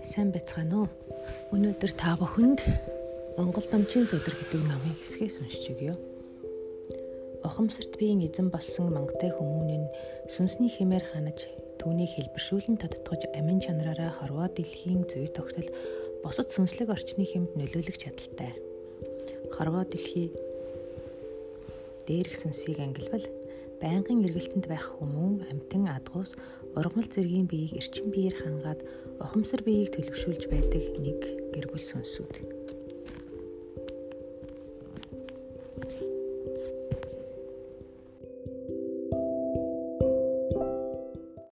Сайн байцгаана уу? Өнөөдөр та бүхэнд Монгол намчин судар гэдэг намын хэсгээс уншиж өгье. Охомсорт биеийн эзэн болсон мангтай хүмүүн нь сүнсний хэмээр ханаж түүнийг хэлбэршүүлэн тодтгож амин чанараараа хорвоо дэлхийн зүй тогтол босод сүнслэг орчны хэмд нөлөөлөх чадaltaй. Хорвоо дэлхий дээрх сүнсийг ангилбал байнгын эргэлтэнд байх хүмүүн амтэн адгуус ургамал зэргийн биеийг эрчим биеэр хангаад ухамсар биеийг төлөвшүүлж байдаг нэг гэр бүл сүнсүүд.